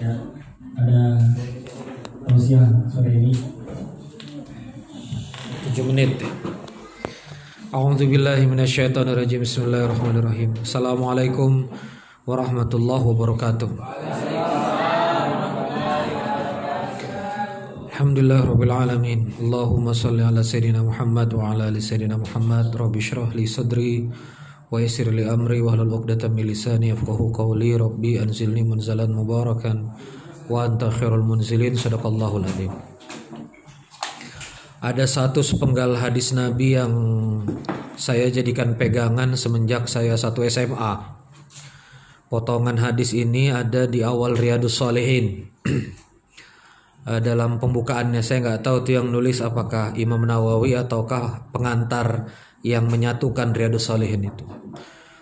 ya ada tausiah sore ini 7 menit A'udzu billahi. Assalamualaikum warahmatullahi wabarakatuh. Alhamdulillah rabbil alamin. Allahumma salli ala sayyidina Muhammad wa ala ali sayyidina Muhammad. Rabbi shrah li li amri wa hlul 'uqdatam min lisani yafqahu qawli. Rabbi anzilni munzalan mubarakan wa anta khairul munzilin. Sadaqallahul adzim. Ada satu sepenggal hadis Nabi yang saya jadikan pegangan semenjak saya satu SMA. Potongan hadis ini ada di awal Riyadus Solehin. Dalam pembukaannya saya nggak tahu tuh yang nulis apakah Imam Nawawi ataukah pengantar yang menyatukan Riyadus Solehin itu.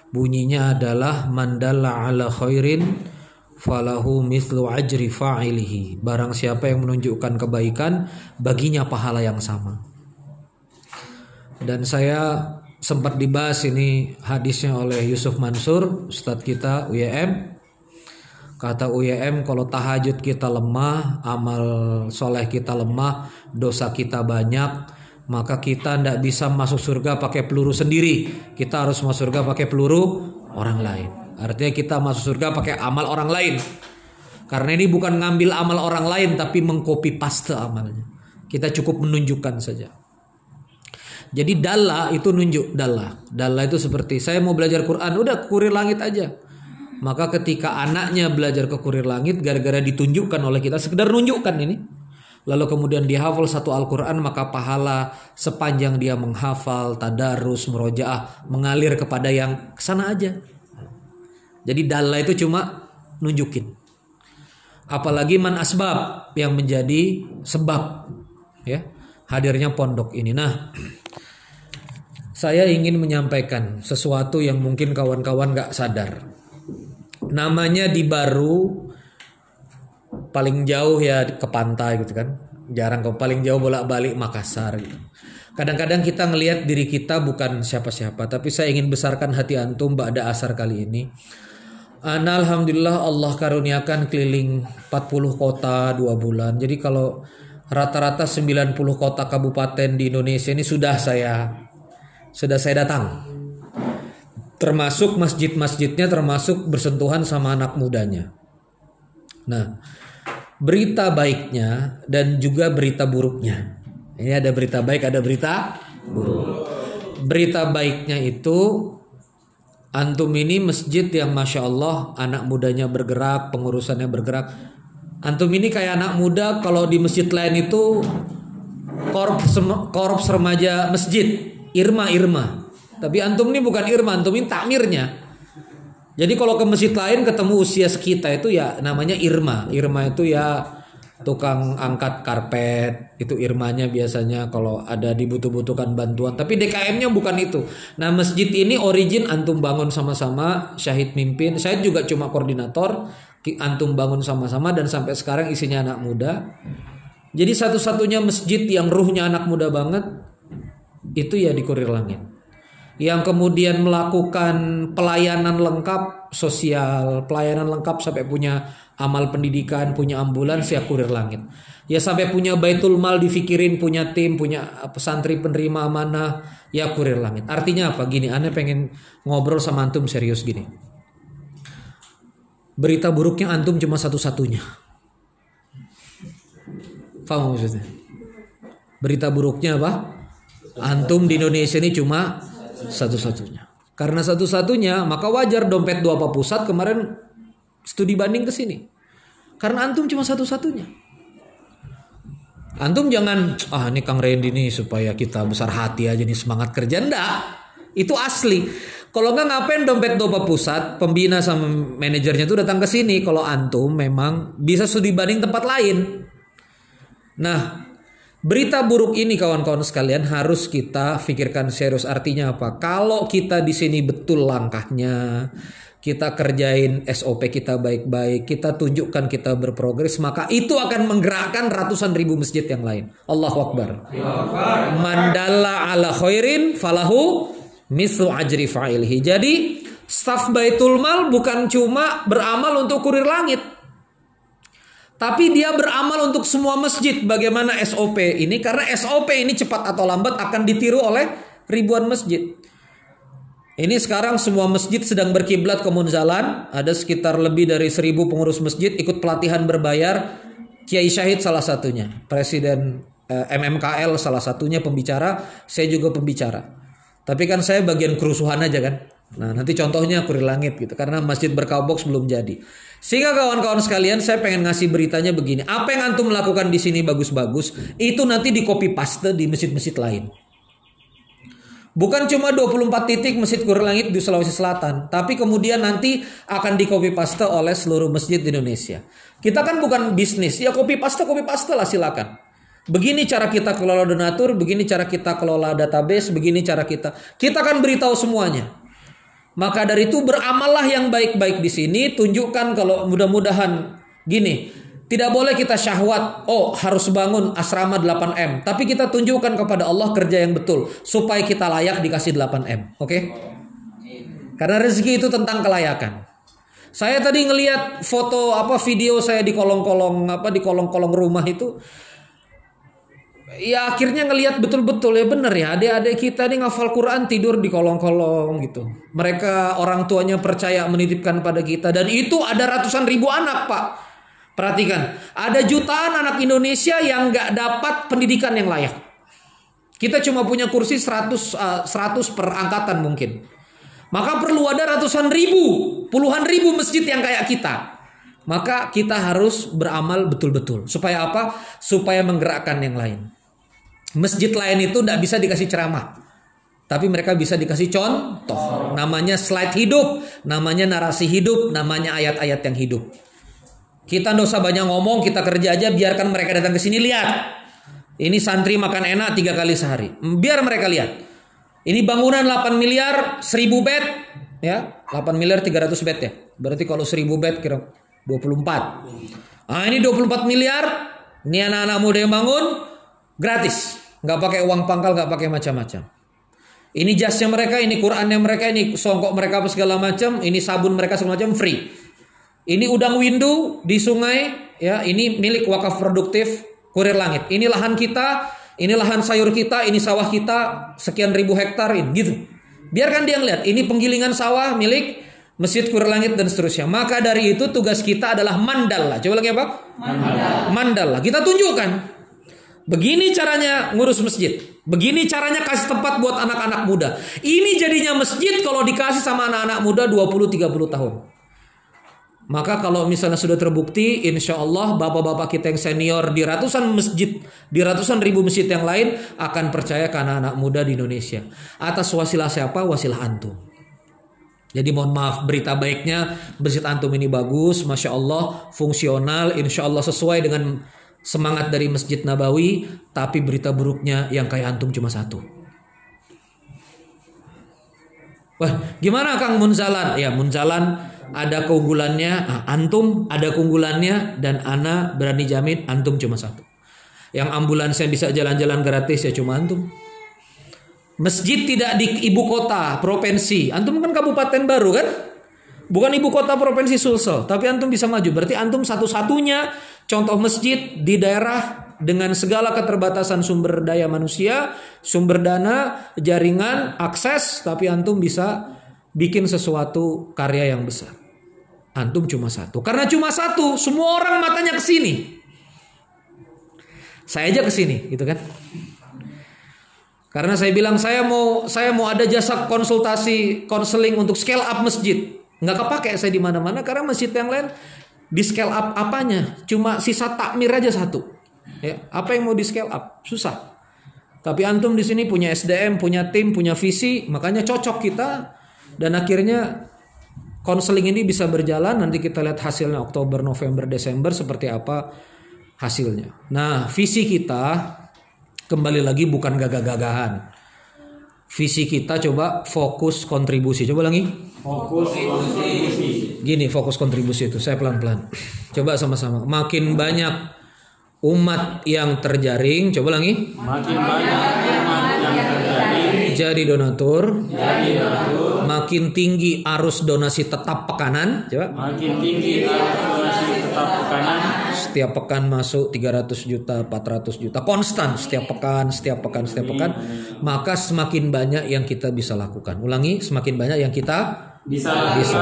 Bunyinya adalah mandalla ala khairin falahu mislu ajri fa'ilihi. Barang siapa yang menunjukkan kebaikan, baginya pahala yang sama. Dan saya sempat dibahas ini hadisnya oleh Yusuf Mansur, Ustadz kita UYM. Kata UYM kalau tahajud kita lemah, amal soleh kita lemah, dosa kita banyak, maka kita tidak bisa masuk surga pakai peluru sendiri. Kita harus masuk surga pakai peluru orang lain. Artinya kita masuk surga pakai amal orang lain. Karena ini bukan ngambil amal orang lain tapi mengcopy paste amalnya. Kita cukup menunjukkan saja. Jadi dalla itu nunjuk dalla. Dalla itu seperti saya mau belajar Quran, udah kurir langit aja. Maka ketika anaknya belajar ke kurir langit gara-gara ditunjukkan oleh kita sekedar nunjukkan ini. Lalu kemudian dihafal satu Al-Quran maka pahala sepanjang dia menghafal, tadarus, merojaah mengalir kepada yang ke sana aja. Jadi dalla itu cuma nunjukin. Apalagi man asbab yang menjadi sebab ya hadirnya pondok ini. Nah, saya ingin menyampaikan sesuatu yang mungkin kawan-kawan gak sadar. Namanya di Baru paling jauh ya ke pantai gitu kan. Jarang ke paling jauh bolak-balik Makassar gitu. Kadang-kadang kita ngelihat diri kita bukan siapa-siapa, tapi saya ingin besarkan hati antum pada asar kali ini. Ana alhamdulillah Allah karuniakan keliling 40 kota dua bulan. Jadi kalau rata-rata 90 kota kabupaten di Indonesia ini sudah saya sudah saya datang. Termasuk masjid-masjidnya termasuk bersentuhan sama anak mudanya. Nah, berita baiknya dan juga berita buruknya. Ini ada berita baik, ada berita buruk. Berita baiknya itu Antum ini masjid yang masya Allah anak mudanya bergerak, pengurusannya bergerak. Antum ini kayak anak muda kalau di masjid lain itu korps korps remaja masjid Irma Irma. Tapi antum ini bukan Irma, antum ini takmirnya. Jadi kalau ke masjid lain ketemu usia sekitar itu ya namanya Irma. Irma itu ya tukang angkat karpet. Itu irmanya biasanya kalau ada dibutuh-butuhkan bantuan. Tapi DKM-nya bukan itu. Nah masjid ini origin antum bangun sama-sama syahid mimpin. Saya juga cuma koordinator antum bangun sama-sama dan sampai sekarang isinya anak muda. Jadi satu-satunya masjid yang ruhnya anak muda banget itu ya di Kurir Langit yang kemudian melakukan pelayanan lengkap sosial, pelayanan lengkap sampai punya amal pendidikan, punya ambulans ya kurir langit. Ya sampai punya baitul mal difikirin, punya tim, punya pesantri penerima amanah, ya kurir langit. Artinya apa? Gini, aneh pengen ngobrol sama antum serius gini. Berita buruknya antum cuma satu-satunya. Faham maksudnya? Berita buruknya apa? Antum di Indonesia ini cuma satu-satunya. Karena satu-satunya, maka wajar dompet dua pusat kemarin studi banding ke sini. Karena antum cuma satu-satunya. Antum jangan ah ini Kang Randy nih supaya kita besar hati aja nih semangat kerja ndak. Itu asli. Kalau nggak ngapain dompet dopa pusat, pembina sama manajernya tuh datang ke sini. Kalau antum memang bisa studi banding tempat lain. Nah, Berita buruk ini kawan-kawan sekalian harus kita pikirkan serius artinya apa? Kalau kita di sini betul langkahnya, kita kerjain SOP kita baik-baik, kita tunjukkan kita berprogres, maka itu akan menggerakkan ratusan ribu masjid yang lain. Allahu Akbar. Mandala ala khairin falahu mislu ajri fa'ilhi. Jadi staf Baitul Mal bukan cuma beramal untuk kurir langit. Tapi dia beramal untuk semua masjid. Bagaimana SOP ini? Karena SOP ini cepat atau lambat akan ditiru oleh ribuan masjid. Ini sekarang semua masjid sedang berkiblat ke Munzalan. Ada sekitar lebih dari seribu pengurus masjid ikut pelatihan berbayar. Kiai Syahid salah satunya. Presiden eh, MMKL salah satunya pembicara. Saya juga pembicara. Tapi kan saya bagian kerusuhan aja kan. Nah nanti contohnya kuri langit gitu. Karena masjid berkaubox belum jadi. Sehingga kawan-kawan sekalian saya pengen ngasih beritanya begini. Apa yang antum lakukan di sini bagus-bagus, itu nanti di copy paste di masjid-masjid lain. Bukan cuma 24 titik masjid Kur Langit di Sulawesi Selatan, tapi kemudian nanti akan di copy paste oleh seluruh masjid di Indonesia. Kita kan bukan bisnis, ya copy paste copy paste lah silakan. Begini cara kita kelola donatur, begini cara kita kelola database, begini cara kita. Kita akan beritahu semuanya. Maka dari itu beramallah yang baik-baik di sini, tunjukkan kalau mudah-mudahan gini, tidak boleh kita syahwat, oh harus bangun asrama 8M, tapi kita tunjukkan kepada Allah kerja yang betul supaya kita layak dikasih 8M, oke? Okay? Karena rezeki itu tentang kelayakan. Saya tadi ngelihat foto apa video saya di kolong-kolong apa di kolong-kolong rumah itu ya akhirnya ngelihat betul-betul ya bener ya adik-adik kita ini ngafal Quran tidur di kolong-kolong gitu. Mereka orang tuanya percaya menitipkan pada kita dan itu ada ratusan ribu anak pak. Perhatikan, ada jutaan anak Indonesia yang nggak dapat pendidikan yang layak. Kita cuma punya kursi 100 uh, 100 per angkatan mungkin. Maka perlu ada ratusan ribu, puluhan ribu masjid yang kayak kita. Maka kita harus beramal betul-betul. Supaya apa? Supaya menggerakkan yang lain. Masjid lain itu tidak bisa dikasih ceramah. Tapi mereka bisa dikasih contoh. Namanya slide hidup. Namanya narasi hidup. Namanya ayat-ayat yang hidup. Kita tidak usah banyak ngomong. Kita kerja aja. Biarkan mereka datang ke sini. Lihat. Ini santri makan enak tiga kali sehari. Biar mereka lihat. Ini bangunan 8 miliar 1000 bed. Ya, 8 miliar 300 bed ya. Berarti kalau 1000 bed kira 24. Ah ini 24 miliar. Ini anak-anak muda yang bangun gratis nggak pakai uang pangkal nggak pakai macam-macam ini jasnya mereka ini Qurannya mereka ini songkok mereka apa segala macam ini sabun mereka segala macam free ini udang windu di sungai ya ini milik wakaf produktif kurir langit ini lahan kita ini lahan sayur kita ini sawah kita sekian ribu hektar ini gitu biarkan dia ngeliat ini penggilingan sawah milik Masjid Kurir Langit dan seterusnya. Maka dari itu tugas kita adalah mandala. Coba lagi apa? Mandala. Mandala. Kita tunjukkan Begini caranya ngurus masjid. Begini caranya kasih tempat buat anak-anak muda. Ini jadinya masjid kalau dikasih sama anak-anak muda 20-30 tahun. Maka kalau misalnya sudah terbukti, insya Allah bapak-bapak kita yang senior di ratusan masjid, di ratusan ribu masjid yang lain akan percaya ke anak-anak muda di Indonesia. Atas wasilah siapa? Wasilah antum. Jadi mohon maaf berita baiknya masjid antum ini bagus, masya Allah fungsional, insya Allah sesuai dengan semangat dari Masjid Nabawi, tapi berita buruknya yang kayak antum cuma satu. Wah, gimana Kang Munzalan? Ya, Munzalan ada keunggulannya, nah, antum ada keunggulannya dan ana berani jamin antum cuma satu. Yang ambulansnya bisa jalan-jalan gratis ya cuma antum. Masjid tidak di ibu kota, provinsi. Antum kan kabupaten baru kan? Bukan ibu kota provinsi Sulsel, tapi antum bisa maju. Berarti antum satu-satunya Contoh masjid di daerah dengan segala keterbatasan sumber daya manusia, sumber dana, jaringan, akses, tapi antum bisa bikin sesuatu karya yang besar. Antum cuma satu. Karena cuma satu, semua orang matanya ke sini. Saya aja ke sini, gitu kan? Karena saya bilang saya mau saya mau ada jasa konsultasi konseling untuk scale up masjid. Nggak kepake saya di mana-mana karena masjid yang lain di scale up apanya? Cuma sisa takmir aja satu. Ya, apa yang mau di scale up? Susah. Tapi antum di sini punya SDM, punya tim, punya visi, makanya cocok kita dan akhirnya konseling ini bisa berjalan. Nanti kita lihat hasilnya Oktober, November, Desember seperti apa hasilnya. Nah, visi kita kembali lagi bukan gagah-gagahan. Visi kita coba fokus kontribusi. Coba lagi. Fokus kontribusi. Gini fokus kontribusi itu. Saya pelan-pelan. Coba sama-sama. Makin banyak umat yang terjaring. Coba lagi. Makin banyak umat yang terjaring. Jadi donatur. Jadi donatur. Makin tinggi arus donasi tetap pekanan. Coba. Makin tinggi arus donasi tetap pekanan. setiap pekan masuk 300 juta, 400 juta, konstan setiap pekan, setiap pekan, setiap pekan, maka semakin banyak yang kita bisa lakukan. Ulangi, semakin banyak yang kita Bisa. bisa.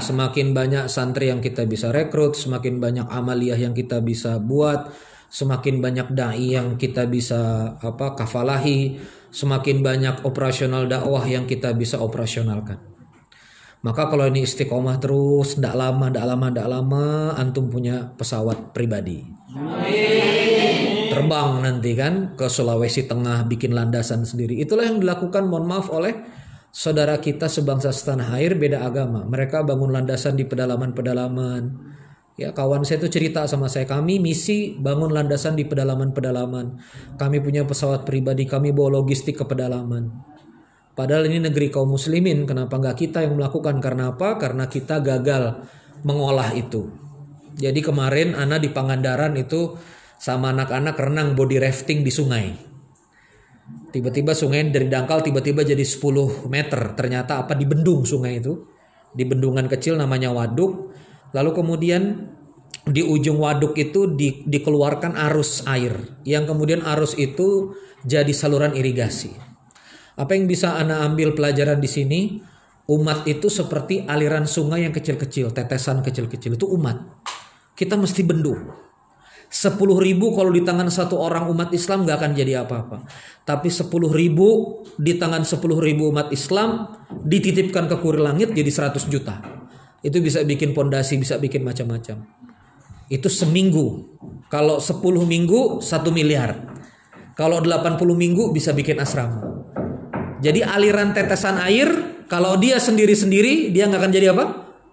Semakin banyak santri yang kita bisa rekrut, semakin banyak amaliyah yang kita bisa buat, semakin banyak dai yang kita bisa apa kafalahi, semakin banyak operasional dakwah yang kita bisa operasionalkan. Maka kalau ini istiqomah terus, ndak lama, ndak lama, ndak lama, antum punya pesawat pribadi. Terbang nanti kan ke Sulawesi Tengah bikin landasan sendiri. Itulah yang dilakukan mohon maaf oleh saudara kita sebangsa setanah air beda agama. Mereka bangun landasan di pedalaman-pedalaman. Ya kawan saya itu cerita sama saya kami misi bangun landasan di pedalaman-pedalaman. Kami punya pesawat pribadi, kami bawa logistik ke pedalaman. Padahal ini negeri kaum muslimin, kenapa nggak kita yang melakukan? Karena apa? Karena kita gagal mengolah itu. Jadi kemarin Ana di Pangandaran itu sama anak-anak renang body rafting di sungai. Tiba-tiba sungai dari dangkal tiba-tiba jadi 10 meter. Ternyata apa di bendung sungai itu. Di bendungan kecil namanya waduk. Lalu kemudian di ujung waduk itu di- dikeluarkan arus air. Yang kemudian arus itu jadi saluran irigasi. Apa yang bisa Anda ambil pelajaran di sini? Umat itu seperti aliran sungai yang kecil-kecil, tetesan kecil-kecil itu umat. Kita mesti bendung. 10 ribu kalau di tangan satu orang umat Islam gak akan jadi apa-apa. Tapi 10 ribu di tangan 10 ribu umat Islam dititipkan ke kurir langit jadi 100 juta. Itu bisa bikin pondasi, bisa bikin macam-macam. Itu seminggu. Kalau 10 minggu 1 miliar. Kalau 80 minggu bisa bikin asrama. Jadi aliran tetesan air kalau dia sendiri-sendiri dia nggak akan jadi apa?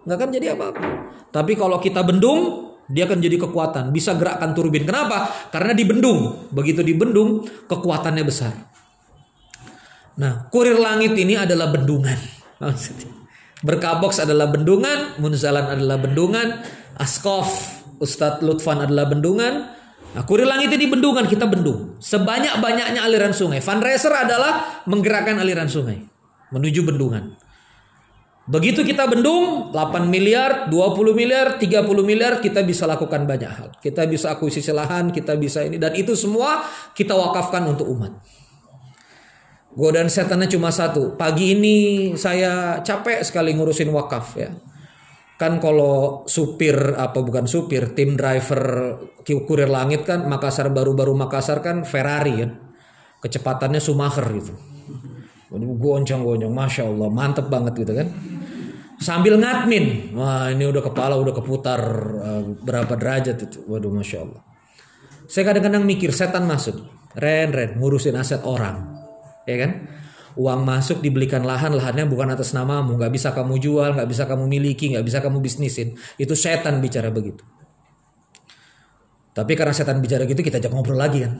Nggak akan jadi apa-apa. Tapi kalau kita bendung dia akan jadi kekuatan. Bisa gerakkan turbin. Kenapa? Karena dibendung. Begitu dibendung kekuatannya besar. Nah, kurir langit ini adalah bendungan. Berkabox adalah bendungan, Munzalan adalah bendungan, Askof, Ustadz Lutfan adalah bendungan. Nah, kurir langit ini bendungan, kita bendung. Sebanyak-banyaknya aliran sungai. Fundraiser adalah menggerakkan aliran sungai menuju bendungan. Begitu kita bendung 8 miliar, 20 miliar, 30 miliar kita bisa lakukan banyak hal. Kita bisa akuisisi lahan, kita bisa ini dan itu semua kita wakafkan untuk umat. Godaan setannya cuma satu. Pagi ini saya capek sekali ngurusin wakaf ya. Kan kalau supir apa bukan supir, tim driver kurir langit kan Makassar baru-baru Makassar kan Ferrari kan. Kecepatannya Schumacher gitu. Goncang-goncang, masya Allah, mantep banget gitu kan. Sambil ngadmin, wah ini udah kepala udah keputar uh, berapa derajat itu, waduh masya Allah. Saya kadang-kadang mikir setan masuk, ren ren ngurusin aset orang, ya kan? Uang masuk dibelikan lahan, lahannya bukan atas namamu, nggak bisa kamu jual, nggak bisa kamu miliki, nggak bisa kamu bisnisin. Itu setan bicara begitu. Tapi karena setan bicara gitu kita ajak ngobrol lagi kan.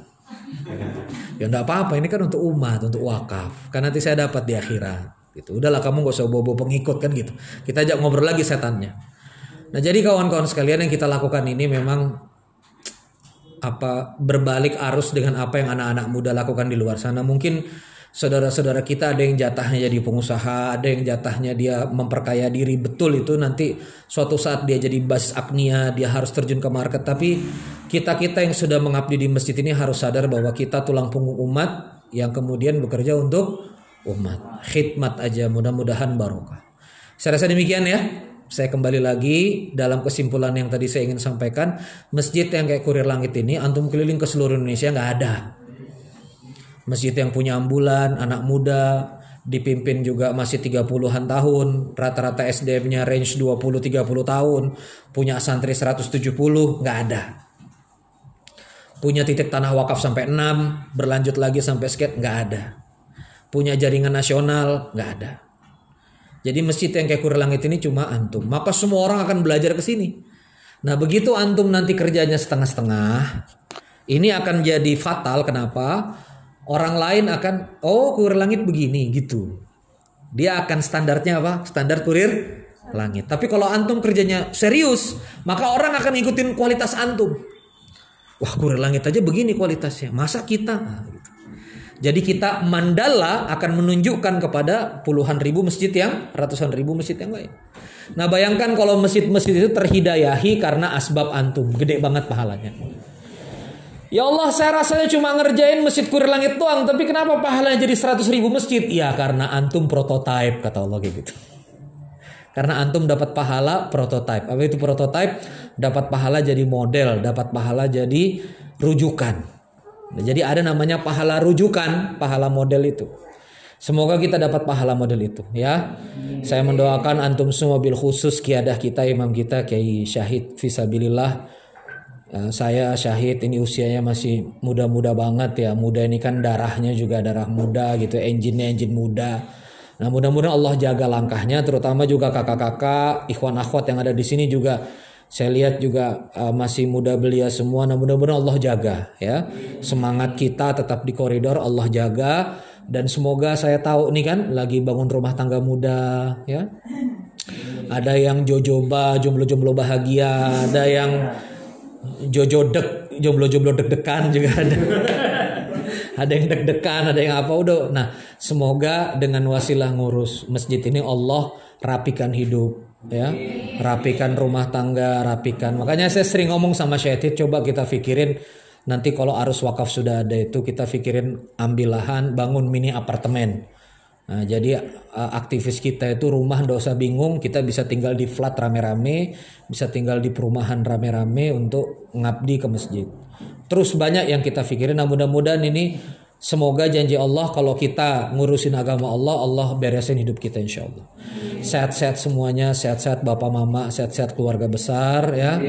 Ya enggak apa-apa, ini kan untuk umat, untuk wakaf. Kan nanti saya dapat di akhirat. Gitu. Udahlah kamu gak usah bobo pengikut kan gitu. Kita ajak ngobrol lagi setannya. Nah jadi kawan-kawan sekalian yang kita lakukan ini memang apa berbalik arus dengan apa yang anak-anak muda lakukan di luar sana. Mungkin saudara-saudara kita ada yang jatahnya jadi pengusaha, ada yang jatahnya dia memperkaya diri betul itu nanti suatu saat dia jadi basis apnia, dia harus terjun ke market. Tapi kita-kita yang sudah mengabdi di masjid ini harus sadar bahwa kita tulang punggung umat yang kemudian bekerja untuk umat. Khidmat aja mudah-mudahan barokah. Saya rasa demikian ya. Saya kembali lagi dalam kesimpulan yang tadi saya ingin sampaikan. Masjid yang kayak kurir langit ini antum keliling ke seluruh Indonesia nggak ada. Masjid yang punya ambulan, anak muda, dipimpin juga masih 30-an tahun, rata-rata SDM-nya range 20-30 tahun, punya santri 170, nggak ada. Punya titik tanah wakaf sampai 6, berlanjut lagi sampai skate, nggak ada. Punya jaringan nasional, nggak ada. Jadi masjid yang kayak kurir langit ini cuma antum. Maka semua orang akan belajar ke sini. Nah begitu antum nanti kerjanya setengah-setengah, ini akan jadi fatal. Kenapa? Orang lain akan, oh kurir langit begini gitu. Dia akan standarnya apa? Standar kurir langit. Tapi kalau antum kerjanya serius, maka orang akan ngikutin kualitas antum. Wah kurir langit aja begini kualitasnya. Masa kita? Jadi kita mandala akan menunjukkan kepada puluhan ribu masjid yang ratusan ribu masjid yang lain. Nah bayangkan kalau masjid-masjid itu terhidayahi karena asbab antum, gede banget pahalanya. Ya Allah saya rasanya cuma ngerjain masjid kurir langit doang Tapi kenapa pahalanya jadi 100 ribu masjid? Ya karena antum prototype kata Allah kayak gitu Karena antum dapat pahala prototype Apa itu prototype? Dapat pahala jadi model Dapat pahala jadi rujukan nah, Jadi ada namanya pahala rujukan Pahala model itu. Semoga kita dapat pahala model itu ya. Saya mendoakan antum semua bil khusus kiadah kita imam kita Kiai Syahid Fisabilillah. Uh, saya syahid ini usianya masih muda-muda banget ya. Muda ini kan darahnya juga darah muda gitu engine-nya engine muda. Nah mudah-mudahan Allah jaga langkahnya terutama juga kakak-kakak ikhwan akhwat yang ada di sini juga saya lihat juga uh, masih muda belia semua nah mudah-mudahan Allah jaga ya. Semangat kita tetap di koridor Allah jaga. Dan semoga saya tahu nih kan lagi bangun rumah tangga muda ya. Ada yang jojoba jomblo-jomblo bahagia ada yang jojo dek jomblo-jomblo deg-degan juga ada. Ada yang deg-degan ada yang apa udah. Nah semoga dengan wasilah ngurus masjid ini Allah rapikan hidup ya rapikan rumah tangga rapikan makanya saya sering ngomong sama Syaitit coba kita pikirin nanti kalau arus wakaf sudah ada itu kita pikirin ambil lahan bangun mini apartemen Nah, jadi aktivis kita itu rumah usah bingung, kita bisa tinggal di flat rame-rame, bisa tinggal di perumahan rame-rame untuk ngabdi ke masjid. Terus banyak yang kita pikirin, nah mudah-mudahan ini Semoga janji Allah kalau kita ngurusin agama Allah, Allah beresin hidup kita insya Allah. Sehat-sehat semuanya, sehat-sehat bapak mama, sehat-sehat keluarga besar ya.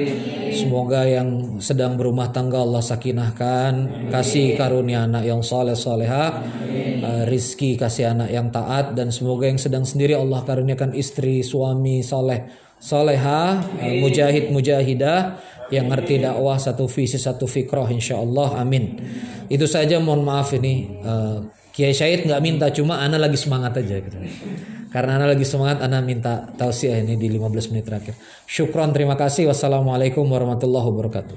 Semoga yang sedang berumah tangga Allah sakinahkan, kasih karunia anak yang soleh soleha, uh, rizki kasih anak yang taat dan semoga yang sedang sendiri Allah karuniakan istri, suami soleh, soleha, uh, mujahid, mujahidah yang ngerti dakwah satu visi satu fikroh insya Allah amin. Itu saja mohon maaf ini uh, Kiai Syahid nggak minta cuma Ana lagi semangat aja gitu. karena Ana lagi semangat Ana minta tausiah ini di 15 menit terakhir. Syukron terima kasih. Wassalamualaikum warahmatullahi wabarakatuh